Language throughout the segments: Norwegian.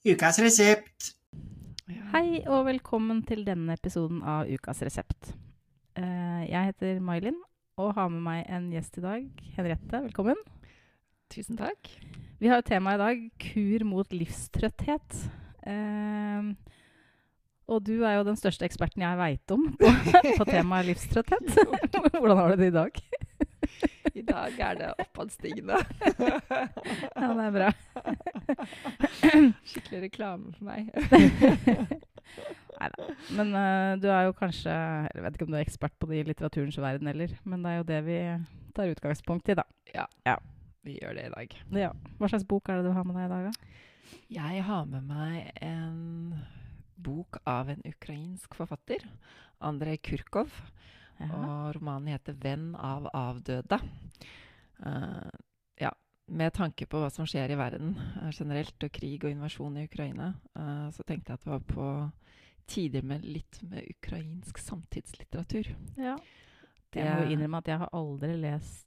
Ukas resept. Hei og velkommen til denne episoden av Ukas resept. Eh, jeg heter May-Linn og har med meg en gjest i dag. Henriette, velkommen. Tusen takk. Vi har jo tema i dag kur mot livstrøtthet. Eh, og du er jo den største eksperten jeg veit om på, på temaet livstrøtthet. Hvordan har du det i dag? I dag er det oppadstigende. Ja, det er bra. Skikkelig reklame for meg. Neida. Men uh, du er jo kanskje Jeg vet ikke om du er ekspert på det i litteraturens verden heller, men det er jo det vi tar utgangspunkt i, da. Ja, Vi gjør det i dag. Ja. Hva slags bok er det du har med deg i dag, da? Jeg har med meg en bok av en ukrainsk forfatter, Andrej Kurkov. Og romanen heter 'Venn av avdøde'. Uh, ja, med tanke på hva som skjer i verden uh, generelt, og krig og invasjon i Ukraina, uh, så tenkte jeg at det var på tider med litt med ukrainsk samtidslitteratur. Ja. Det, Jeg må innrømme at jeg har aldri lest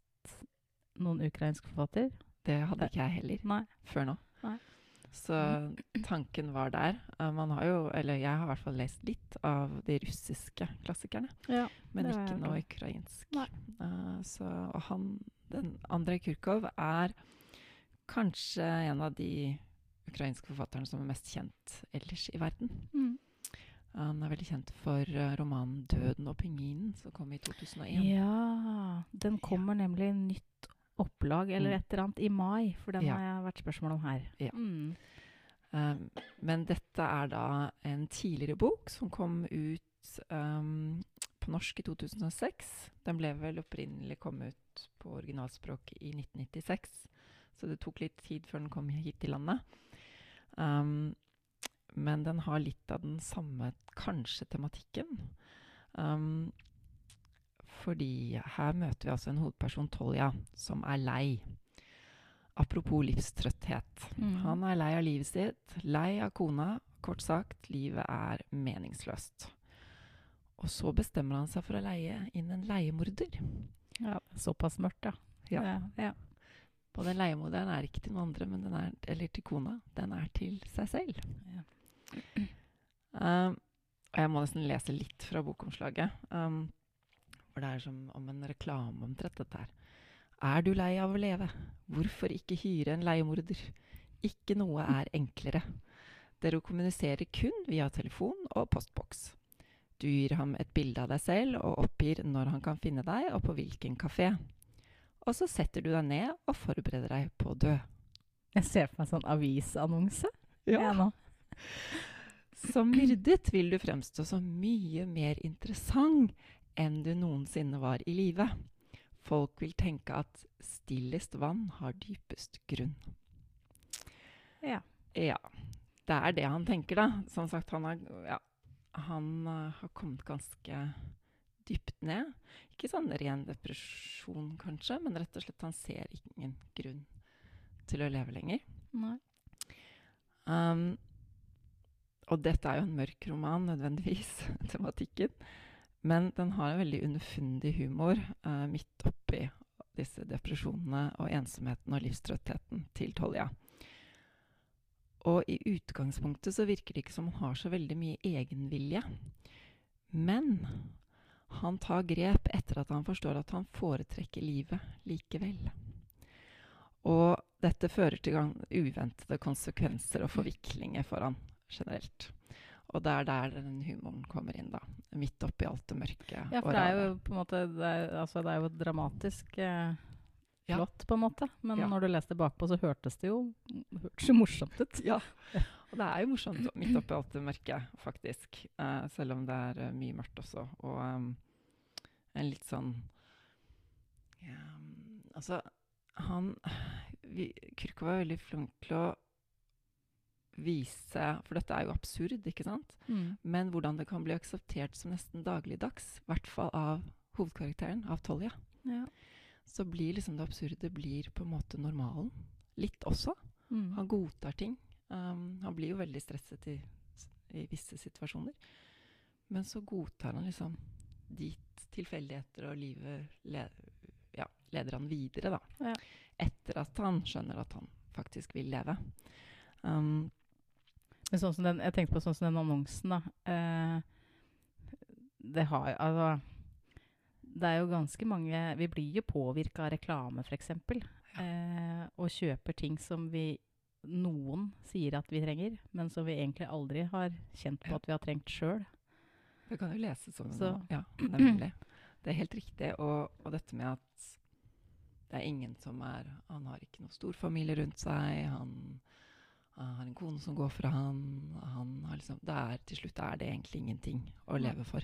noen ukrainsk forfatter. det hadde ikke jeg heller Nei. før nå. Nei. Så tanken var der. Eh, man har jo, eller jeg har i hvert fall lest litt av de russiske klassikerne. Ja. Men ikke noe ukrainsk. Eh, så, og han, den Andrej Kurkov er kanskje en av de ukrainske forfatterne som er mest kjent ellers i verden. Mm. Han er veldig kjent for eh, romanen 'Døden og pingvinen', som kom i 2001. ja. Den kommer nemlig i nytt opplag eller Mm. et eller annet i mai, for den Ja. har vært spørsmål om her. Ja. Mm. Um, men dette er da en tidligere bok som kom ut um, på norsk i 2006. Den ble vel opprinnelig kommet ut på originalspråk i 1996, så det tok litt tid før den kom hit til landet. Um, men den har litt av den samme, kanskje, tematikken. Um, fordi her møter vi altså en hovedperson, Tolja, som er lei. Apropos livstrøtthet. Mm. Han er lei av livet sitt, lei av kona. Kort sagt, livet er meningsløst. Og så bestemmer han seg for å leie inn en leiemorder. Ja, såpass mørkt, ja. Ja. ja. ja. Og den leiemorderen er ikke til noen andre, men den er, eller til kona. Den er til seg selv. Ja. Um, og jeg må nesten lese litt fra bokomslaget. Um, for det er som om en reklame omtrent, dette her. Er du lei av å leve? Hvorfor ikke hyre en leiemorder? Ikke noe er enklere. Dere kommuniserer kun via telefon og postboks. Du gir ham et bilde av deg selv og oppgir når han kan finne deg og på hvilken kafé. Og så setter du deg ned og forbereder deg på å dø. Jeg ser for meg sånn avisannonse. Ja. nå. Som myrdet vil du fremstå som mye mer interessant enn du noensinne var i live. Folk vil tenke at stillest vann har dypest grunn. Ja. Ja. Det er det han tenker, da. Som sagt, han, har, ja, han eh, har kommet ganske dypt ned. Ikke sånn ren depresjon, kanskje, men rett og slett han ser ingen grunn til å leve lenger. Nei. Um, og dette er jo en mørk roman, nødvendigvis, tematikken. Men den har en veldig underfundig humor eh, midt oppi disse depresjonene og ensomheten og livstrøttheten til Tolja. Og i utgangspunktet så virker det ikke som han har så veldig mye egenvilje. Men han tar grep etter at han forstår at han foretrekker livet likevel. Og dette fører til uventede konsekvenser og forviklinger for han generelt. Og det er der den humoren kommer inn, da. Midt oppi alt det mørke. Ja, for det er jo på en måte Det er, altså, det er jo dramatisk eh, Ja. på en måte. Men Ja. når du leste bakpå, så hørtes det jo, hørtes jo morsomt ut. Ja. Og det er jo morsomt midt oppi alt det mørke, faktisk. Eh, selv om det er uh, mye mørkt også. Og um, en litt sånn ja, Altså, han vi, Kurko var veldig flink til å vise For dette er jo absurd, ikke sant? Mm. Men hvordan det kan bli akseptert som nesten dagligdags, i hvert fall av hovedkarakteren, av Tolja. Ja. Så blir liksom det absurde blir på en måte normalen. Litt også. Mm. Han godtar ting. Um, han blir jo veldig stresset i, i visse situasjoner. Men så godtar han liksom dit tilfeldigheter og livet le, ja, leder han videre, da. Ja. Etter at han skjønner at han faktisk vil leve. Um, Men sånn som den, jeg tenkte på sånn som den annonsen, da. Eh, det har jo Altså Det er jo ganske mange Vi blir jo påvirka av reklame, f.eks. Eh, og kjøper ting som vi noen sier at vi trenger, men som vi egentlig aldri har kjent på at vi har trengt sjøl. Det kan jo leses som Så- noe. Ja, nemlig. Det er helt riktig. Og, og dette med at det er ingen som er Han har ikke noen stor familie rundt seg. Han, han har en kone som går fra han. han har liksom, det er, til slutt er det egentlig ingenting å leve for.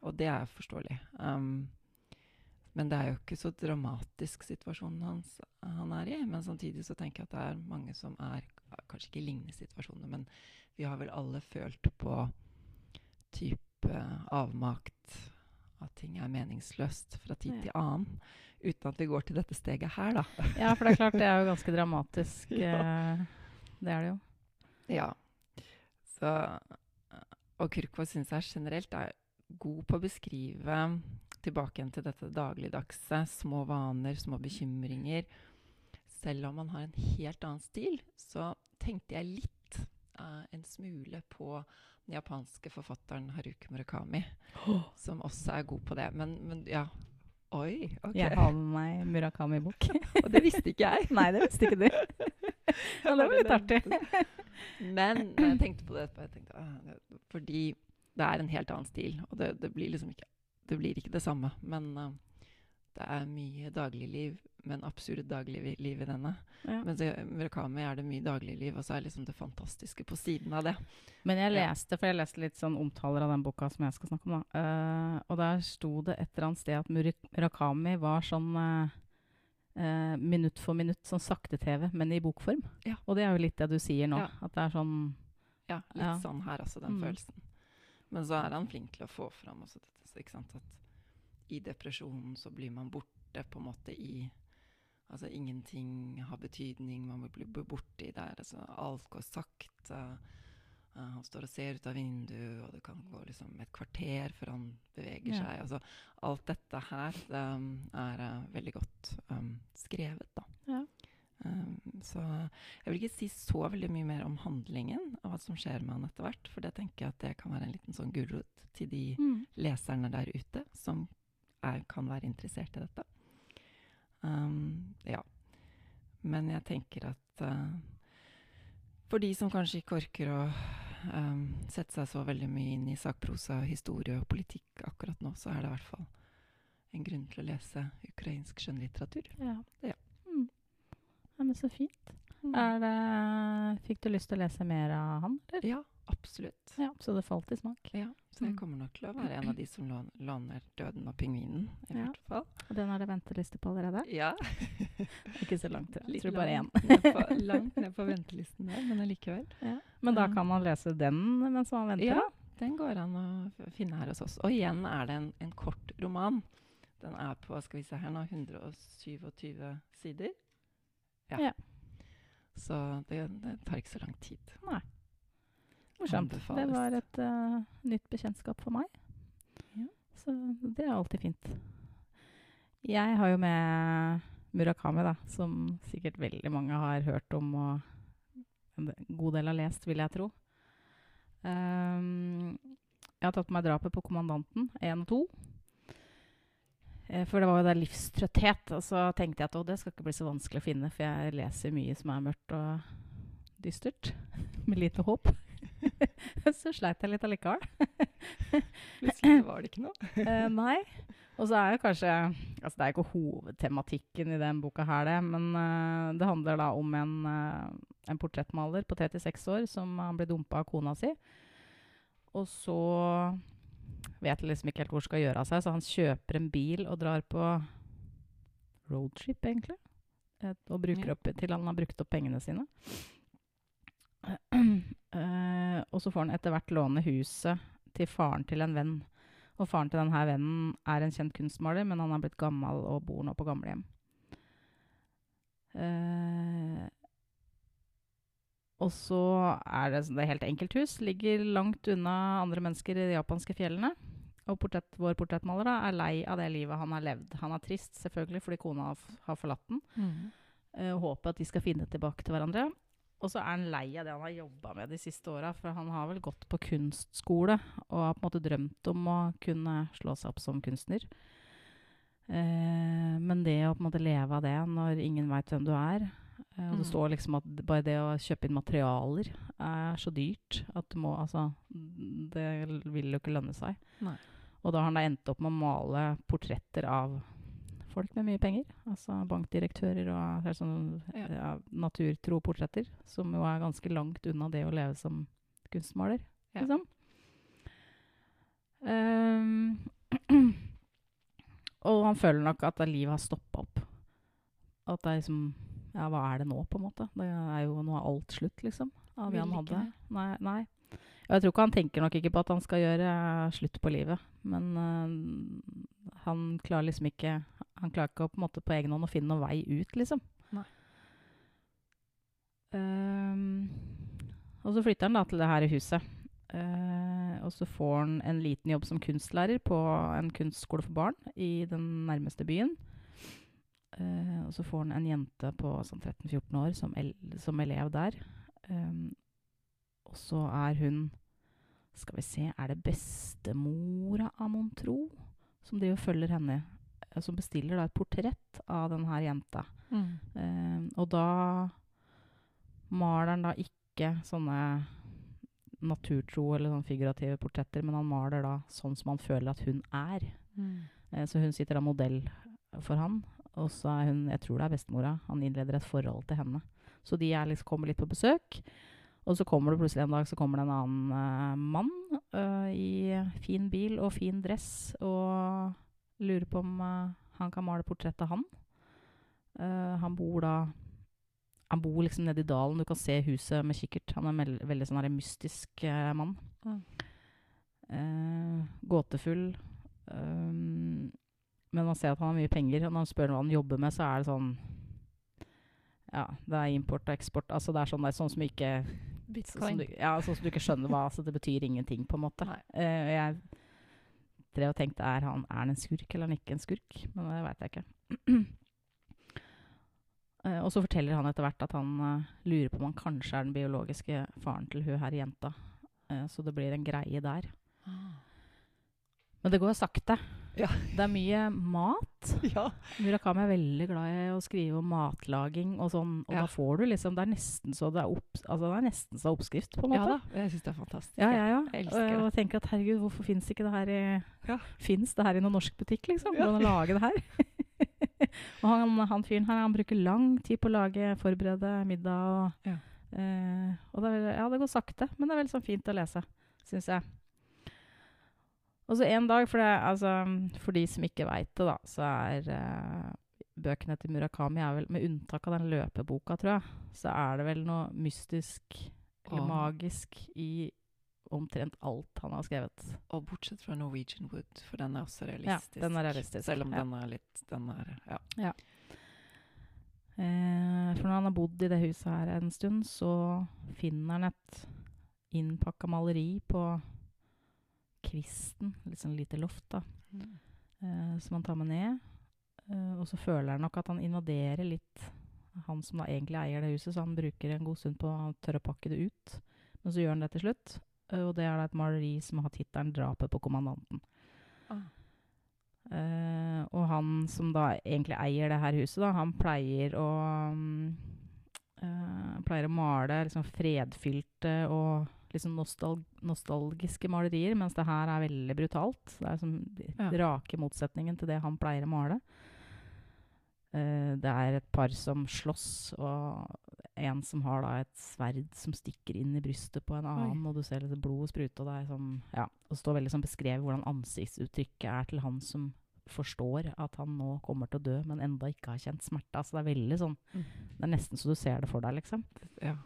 Og det er forståelig. Um, men det er jo ikke så dramatisk situasjonen hans han er i. Men samtidig så tenker jeg at det er mange som er Kanskje ikke i lignende situasjoner, men vi har vel alle følt på type avmakt. At ting er meningsløst fra tid Ja. til annen. Uten at vi går til dette steget her, da. Ja, for det er klart det er jo ganske dramatisk. Ja. Det er det jo. Ja. Så, og Kirkvaag syns jeg generelt er god på å beskrive tilbake igjen til dette dagligdagse. Små vaner, små bekymringer. Selv om man har en helt annen stil, så tenkte jeg litt uh, en smule på den japanske forfatteren Haruki Murakami, som også er god på det. Men, men ja Oi, OK. Jeg har med meg Murakami-bok. Og det visste ikke jeg. Nei, det visste ikke du. Ja, det var litt artig. Men jeg tenkte på det etterpå, jeg tenkte, ah, fordi det er en helt annen stil, og det, det blir liksom ikke det blir ikke det samme. Men uh, det er mye dagligliv, men absurd dagligliv i denne. Ja. Mens i Murakami er det mye dagligliv, og så er liksom det fantastiske på siden av det. Men jeg leste, for jeg leste litt sånn omtaler av den boka som jeg skal snakke om, da. Uh, og der sto det et eller annet sted at Murakami var sånn uh, uh, minutt for minutt, sånn sakte-TV, men i bokform. Ja. Og det er jo litt det du sier nå. Ja. At det er sånn Ja, litt sånn her altså, den Mm. følelsen. Men så er han flink til å få fram også dette, ikke sant, at i depresjonen så blir man borte på en måte i Altså ingenting har betydning, man blir borti der. Altså, alt går sakte. Uh, han står og ser ut av vinduet, og det kan gå liksom et kvarter før han beveger Ja. seg. Altså, alt dette her um, er uh, veldig godt um, skrevet, da. Ja. Um, så jeg vil ikke si så veldig mye mer om handlingen og hva som skjer med han etter hvert, for det tenker jeg at det kan være en liten sånn gulrot til de mm. leserne der ute som er, kan være interessert i dette. Um, ja. Men jeg tenker at uh, for de som kanskje ikke orker å um, sette seg så veldig mye inn i sakprosa, historie og politikk akkurat nå, så er det i hvert fall en grunn til å lese ukrainsk skjønnlitteratur. Ja. Ja. Mm. ja. Men så fint. Er det, fikk du lyst til å lese mer av han, eller? Ja, absolutt. Ja, så det falt i smak. Ja, så jeg Mm. kommer nok til å være en av de som låner 'Døden og pingvinen', i Ja. hvert fall. Og den er det venteliste på allerede? Ja. Ikke så langt. Jeg Litt tror bare én. langt ned på- ventelisten der, men allikevel. Ja. Men da kan man lese den mens man venter? Ja, den går an å finne her hos oss. Og igjen er det en, en kort roman. Den er på skal vi se her nå, 127 sider. Ja. Så det, det tar ikke så lang tid. Morsomt. Det var et uh, nytt bekjentskap for meg. Ja. Så det er alltid fint. Jeg har jo med Murakami, da, som sikkert veldig mange har hørt om og en god del har lest, vil jeg tro. Um, jeg har tatt på meg drapet på kommandanten, 1 og 2. Eh, For det var jo der livstrøtthet. Og så tenkte jeg at det skal ikke bli så vanskelig å finne, for jeg leser mye som er mørkt og dystert. Med lite håp. så sleit jeg litt allikevel. Plutselig var det ikke noe. uh, nei. Og så er det kanskje altså Det er ikke hovedtematikken i den boka her, det. Men uh, det handler da om en, uh, en portrettmaler på 36 år som han blir dumpa av kona si. Og så vet liksom ikke helt hvor han skal gjøre av seg, så han kjøper en bil og drar på roadtrip, egentlig. Et, og bruker opp, til han har brukt opp pengene sine. Eh, og så får han etter hvert låne huset til faren til en venn. Og faren til denne vennen er en kjent kunstmaler, men han er blitt gammel og bor nå på gamlehjem. Eh, og så er det, et det er helt enkelt hus. Ligger langt unna andre mennesker i de japanske fjellene. Og portrett, vår portrettmaler da, er lei av det livet han har levd. Han er trist selvfølgelig fordi kona har, forlatt den. Eh, og håper at de skal finne tilbake til hverandre. Og så er han lei av det han har jobba med de siste åra. For han har vel gått på kunstskole og har på en måte drømt om å kunne slå seg opp som kunstner. Eh, men det å på en måte leve av det når ingen veit hvem du er eh, Og det Mm. står liksom at bare det å kjøpe inn materialer er så dyrt at du må Altså, det vil jo ikke lønne seg. Nei. Og da har han da endt opp med å male portretter av folk med mye penger. Altså bankdirektører og sånn, Ja. ja, naturtro portretter. Som jo er ganske langt unna det å leve som kunstmaler, Ja. liksom. Um, og han føler nok at livet har stoppa opp. At det er liksom Ja, hva er det nå, på en måte? Det er jo Nå er alt slutt, liksom. Av det han hadde. Nei, nei. Jeg tror ikke han tenker nok ikke på at han skal gjøre eh, slutt på livet. Men uh, han klarer liksom ikke Han klarer ikke å, på en måte på egen hånd å finne noen vei ut, liksom. Nei. Um, og så flytter han da til det her huset. Uh, og så får han en liten jobb som kunstlærer på en kunstskole for barn i den nærmeste byen. Uh, og så får han en jente på sånn 13-14 år som, el som elev der. Um, og så er hun Skal vi se Er det bestemora av mon tro som driver og følger henne? Eh, Som bestiller da et portrett av denne jenta. Mm. Ehm, og da maler han da ikke sånne naturtro eller sånn figurative portretter, men han maler da sånn som han føler at hun er. Mm. Uh, så hun sitter da modell for han, og så er hun, jeg tror det er bestemora, han innleder et forhold til henne. Så de er liksom, kommer litt på besøk, og så kommer det plutselig en dag så kommer det en annen uh, mann uh, i fin bil og fin dress, og lurer på om eh, han kan male portrett av han. Eh, han bor da han bor liksom nede i dalen. Du kan se huset med kikkert. Han er en veldig sånn her mystisk uh, mann. Mm. Uh, gåtefull. Um, men man ser at han har mye penger, og når han spør hva han jobber med, så er det sånn Ja, det er import og eksport. Altså det er sånn, det er sånn som ikke sånn som du, ja, sånn som du ikke skjønner hva altså Det betyr ingenting, på en måte. Nei. Eh, drev og tenkte er han, er han en skurk eller er han ikke en skurk? Men det veit jeg ikke. Eh, og så forteller han etter hvert at han uh, lurer på om han kanskje er den biologiske faren til hun her jenta. Uh, så det blir en greie der. Ah. Men det går sakte. Ja. Det er mye mat. Ja. Murakami er veldig glad i å skrive om matlaging og sånn. Og Ja. da får du liksom Det er nesten så det er, opp, altså det er nesten så oppskrift, på en ja da. Jeg syns det er fantastisk. Ja, ja, ja. Jeg elsker det. Og, og tenker at herregud, hvorfor fins ikke det her i Ja. Fins det her i noen norsk butikk, liksom? Hvordan lage det her? og han, han fyren her, han bruker lang tid på å lage, forberede middag og Ja. eh, Og det, er, ja, det går sakte, men det er veldig sånn fint å lese, syns jeg. Og så en dag, for, det, altså, for de som ikke veit det, da, så er uh, bøkene til Murakami er vel, med unntak av den løpeboka, tror jeg, så er det vel noe mystisk eller magisk i omtrent alt han har skrevet. Og bortsett fra Norwegian Wood, for den er også realistisk. Ja, den er realistisk. Selv om ja. den er litt Den er Ja. Eh, for når han har bodd i det huset her en stund, så finner han et innpakka maleri på kvisten, litt sånn lite loft, da, Mm. Uh, som han tar med ned. Uh, og så føler han nok at han invaderer litt han som da egentlig eier det huset, så han bruker en god stund på å tørre å pakke det ut. Men så gjør han det til slutt, uh, og det er da et maleri som har tittelen 'Drapet på kommandanten'. Ah. Og han som da egentlig eier det her huset, da, han pleier å um, pleier å male liksom fredfylte og liksom nostal nostalgiske malerier, mens det her er veldig brutalt. Det er som Ja. rake motsetningen til det han pleier å male. Uh, det er et par som slåss, og en som har da et sverd som stikker inn i brystet på en annen, og du ser litt blod sprute, og det er sånn Ja. Og står veldig sånn beskrevet hvordan ansiktsuttrykket er til han som forstår at han nå kommer til å dø, men enda ikke har kjent smerte. Altså det er veldig sånn Mm. Det er nesten så du ser det for deg, liksom. ja.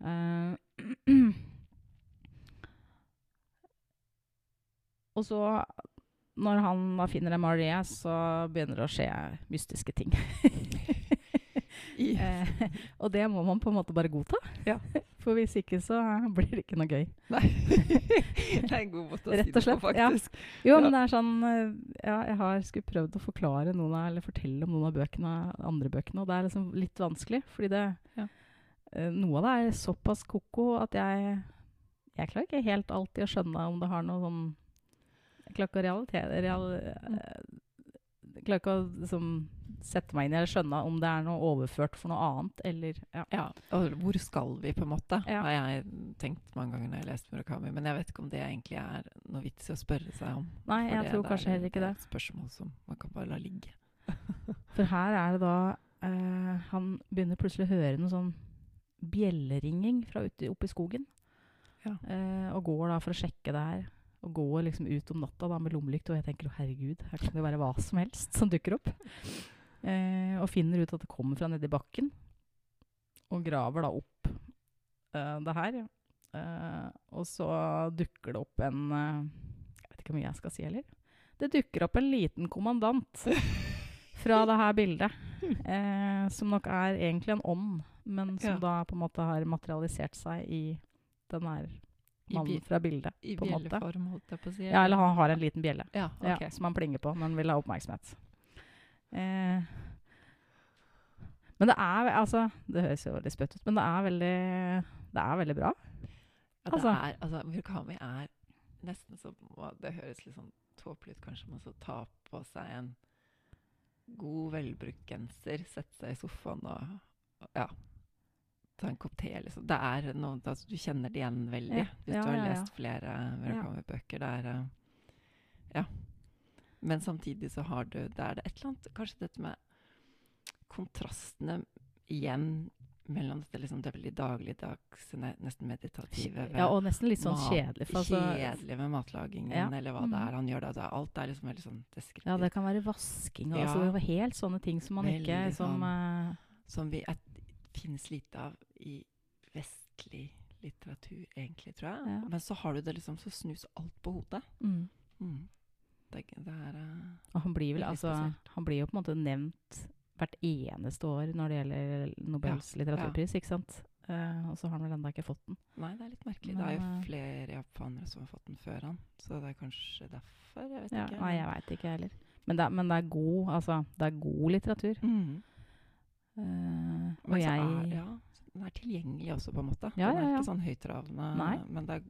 Eh, og så, når han da finner en maleriet, så begynner det å skje mystiske ting. Eh, og det må man på en måte bare godta. Ja. For hvis ikke, så blir det ikke noe gøy. nei. det er en god måte å si det på, faktisk. ja. Jo, Ja. men det er sånn eh, Ja, jeg har skulle prøvd å forklare noen av, eller fortelle om noen av bøkene, andre bøkene, og det er liksom litt vanskelig, fordi det Ja. Noe av det er såpass ko-ko at jeg Jeg klarer ikke helt alltid å skjønne om det har noe sånn Jeg klarer ikke å realitere real, eh, Jeg klarer ikke å liksom, sette meg inn i eller skjønne om det er noe overført for noe annet, eller ja. Ja, og hvor skal vi, på en måte, Ja. har jeg tenkt mange ganger når jeg har lest Murakami. Men jeg vet ikke om det egentlig er noe vits i å spørre seg om. Nei, jeg det- tror det kanskje er heller ikke det. Et spørsmål som man kan bare la ligge. For her er det da eh, Han begynner plutselig å høre noe sånn bjelleringing fra ute oppe i skogen. Ja. Eh, og går da for å sjekke det her. Og går liksom ut om natta da med lommelykt, og jeg tenker å herregud, her kan det være hva som helst som dukker opp. Eh, og finner ut at det kommer fra nedi bakken. Og graver da opp eh, det her. Eh, og så dukker det opp en eh, Jeg vet ikke hvor mye jeg skal si heller. Det dukker opp en liten kommandant fra det her bildet. Eh, som nok er egentlig en ånd, men som Ja. da på en måte har materialisert seg i den her mannen fra bildet. I på en måte. bjelleform, holdt jeg på å si. Ja, eller han har en liten bjelle Ja, ja, som han plinger på han vil ha oppmerksomhet. Eh, men det er altså Det høres jo veldig spøtt ut, men det er veldig, det er veldig bra. Ja, det Altså- er, altså, Murakami er nesten som Det høres litt sånn tåpelig ut, kanskje, men så ta på seg en god, velbrukt genser, sette seg i sofaen og ja, ta en kopp te, liksom. Det er noe altså, Du kjenner det igjen veldig Ja, hvis ja, du har ja, lest flere Murakami-bøker. Det er eh, Ja. Men samtidig så har du Det er det et eller annet Kanskje dette med kontrastene igjen mellom dette liksom det veldig dagligdagse, nesten meditative Ja, og nesten litt sånn kjedelig. Altså, Kjedelig med matlagingen, Ja. eller hva det Mhm. er han gjør da. Det alt er liksom veldig sånn deskriptivt. ja, det kan være vasking og Ja. altså, helt sånne ting som man ikke som, sånn. uh, Som vi et, finnes lite av i vestlig litteratur, egentlig, tror jeg. Ja. Men så har du det liksom Så snus alt på hodet. mm. Mm. Det, det er eh, Og han blir vel altså. Han blir jo på en måte nevnt hvert eneste år når det gjelder Nobels Ja, litteraturpris, ikke sant? Uh, og så har han vel ennå ikke fått den. Nei, det er litt merkelig. Men, det er jo eh, flere japanere som har fått den før han, så det er kanskje derfor. Jeg vet Ja, ikke. nei, jeg veit ikke heller. Men det, men det er god altså, det er god litteratur. Mm. Men og jeg er, ja, den er tilgjengelig også, på en måte. Ja, den er ja, ikke sånn høytravende, Nei. men det er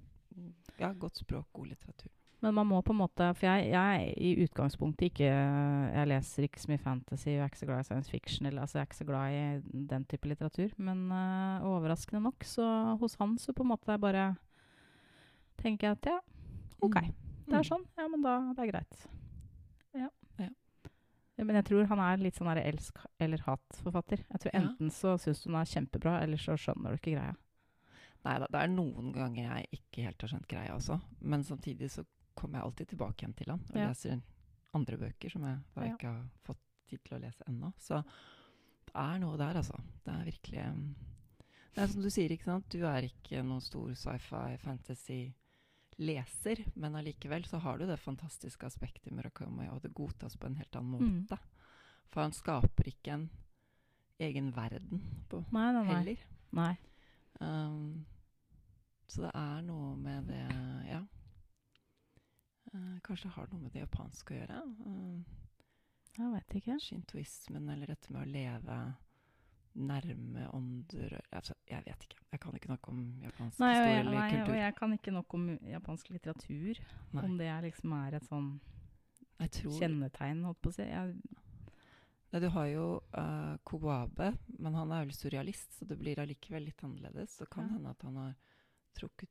ja, godt språk, god litteratur. Men man må på en måte For jeg, jeg i utgangspunktet ikke Jeg leser ikke så mye fantasy, jeg er ikke så glad i science fiction. Eller, altså, jeg er ikke så glad i den type litteratur. Men uh, overraskende nok, så hos han så på en måte bare tenker jeg at ja, OK. Mm. Det er Mm. sånn. Ja, men da det er greit. Ja. Men jeg tror han er litt sånn elsk- eller hat-forfatter. Jeg tror. Enten så syns du han er kjempebra, eller så skjønner du ikke greia. Nei da, det er noen ganger jeg ikke helt har skjønt greia også. Men samtidig så kommer jeg alltid tilbake igjen til han og Ja. leser andre bøker som jeg da ikke har fått tid til å lese ennå. Så det er noe der, altså. Det er virkelig um, Det er som du sier, ikke sant. Du er ikke noen stor sci-fi, fantasy-leser, men allikevel så har du det fantastiske aspektet i Murakami, og det godtas på en helt annen Mm. måte. For han skaper ikke en egen verden på Nei, nei, nei. heller. nei. Um, så det er noe med det Ja. Uh, kanskje det har noe med det japanske å gjøre. Uh, Jeg veit ikke. Shintoismen, eller dette med å leve nærme ånder altså, Jeg vet ikke. Jeg kan ikke noe om japansk Nei, historie eller nei, kultur. og jeg kan ikke nok om japansk litteratur. Nei. Om det er liksom er et sånn jeg tror kjennetegn, holdt på å si. Jeg, Nei, Du har jo uh, Kobabe, men han er vel surrealist, så det blir allikevel litt annerledes. Så kan Ja. hende at han har trukket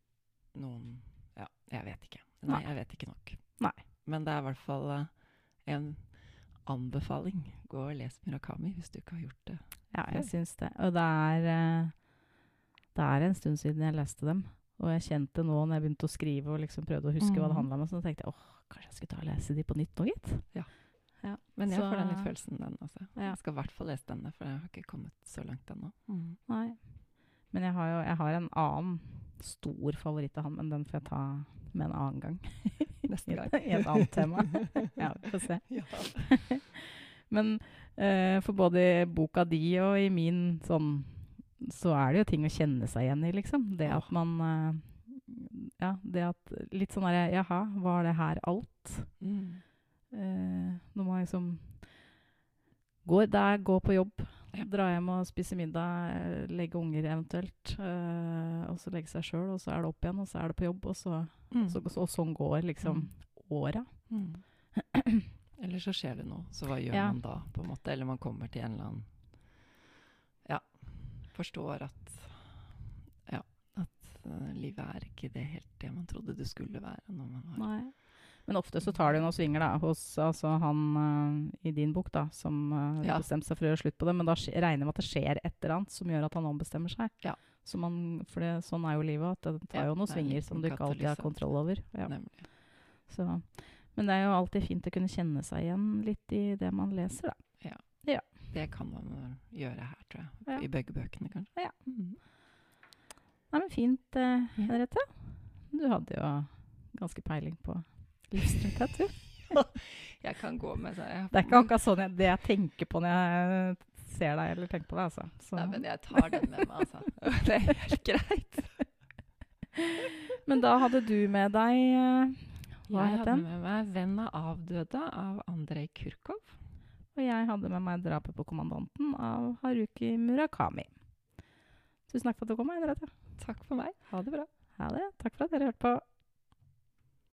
noen Ja, jeg vet ikke. Nei. jeg vet ikke nok. Nei. Men det er i hvert fall uh, en anbefaling. Gå og les Murakami hvis du ikke har gjort det. ja, jeg Ja. syns det. Og det er eh, Det er en stund siden jeg leste dem. Og jeg kjente nå når jeg begynte å skrive og liksom prøvde å huske hva det Mhm. handla om, så tenkte jeg åh, kanskje jeg skulle ta og lese de på nytt nå, gitt. Ja. Men jeg Så- får den litt følelsen, den også. Ja. Jeg skal i hvert fall lese denne, for jeg har ikke kommet så langt ennå. Nei. Men jeg har jo jeg har en annen stor favoritt av han, men den får jeg ta med en annen gang. Neste gang. I et annet tema. Ja, vi får se. Ja. Men uh, for både i boka di og i min sånn Så er det jo ting å kjenne seg igjen i, liksom. Det at man uh, Ja, det at Litt sånn derre Jaha, var det her alt? Mm. Uh, når man liksom går der, gå på jobb, Ja. Dra hjem og spise middag, eh, legge unger eventuelt. eh, og så legge seg sjøl, og så er det opp igjen, og så er det på jobb. Og, så, Mm. så, og sånn går liksom åra. Mm. Eller så skjer det noe, så hva gjør Ja. man da? på en måte? Eller man kommer til en eller annen Ja, forstår at Ja, at uh, livet er ikke det helt det man trodde det skulle være når man var Nei. Men ofte så tar det noen svinger da, hos altså, han uh, i din bok da, som uh, Ja. bestemte seg for å gjøre slutt på det. Men da regner jeg med at det skjer et eller annet som gjør at han ombestemmer seg. Ja. Så man, for det, sånn er jo livet, at det tar Ja, jo noen er svinger som du ikke alltid har kontroll over. Ja. Så, men det er jo alltid fint å kunne kjenne seg igjen litt i det man leser, da. Det kan man gjøre her, tror jeg. Ja. I begge bøkene, kanskje. Ja. Mm. Nei, men fint, uh, Henriette. Du hadde jo ganske peiling på livstrøtthet, du. Jeg kan gå med seg. Det er ikke akkurat sånn jeg, det jeg tenker på når jeg ser deg eller tenker på deg, altså. Så. Nei, men jeg tar den med meg, altså. Det er helt greit. Men da hadde du med deg eh, Hva jeg het hadde med meg 'Venn av avdøde' av Andrej Kurkov. Og jeg hadde med meg 'Drapet på kommandanten' av Haruki Murakami. Tusen takk for at du kom, Henriette. Takk for meg. Ha det bra. Ha det. Takk for at dere hørte på.